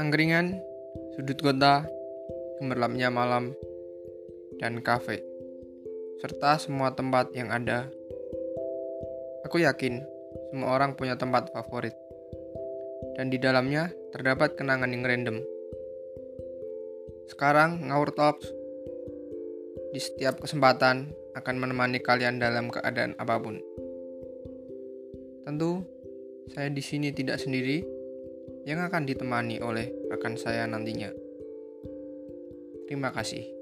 Angkringan, sudut kota, gemerlapnya malam, dan kafe, serta semua tempat yang ada. Aku yakin semua orang punya tempat favorit, dan di dalamnya terdapat kenangan yang random. Sekarang Ngawur Talks di setiap kesempatan akan menemani kalian dalam keadaan apa pun. Tentu, saya di sini tidak sendiri yang akan ditemani oleh rekan saya nantinya. Terima kasih.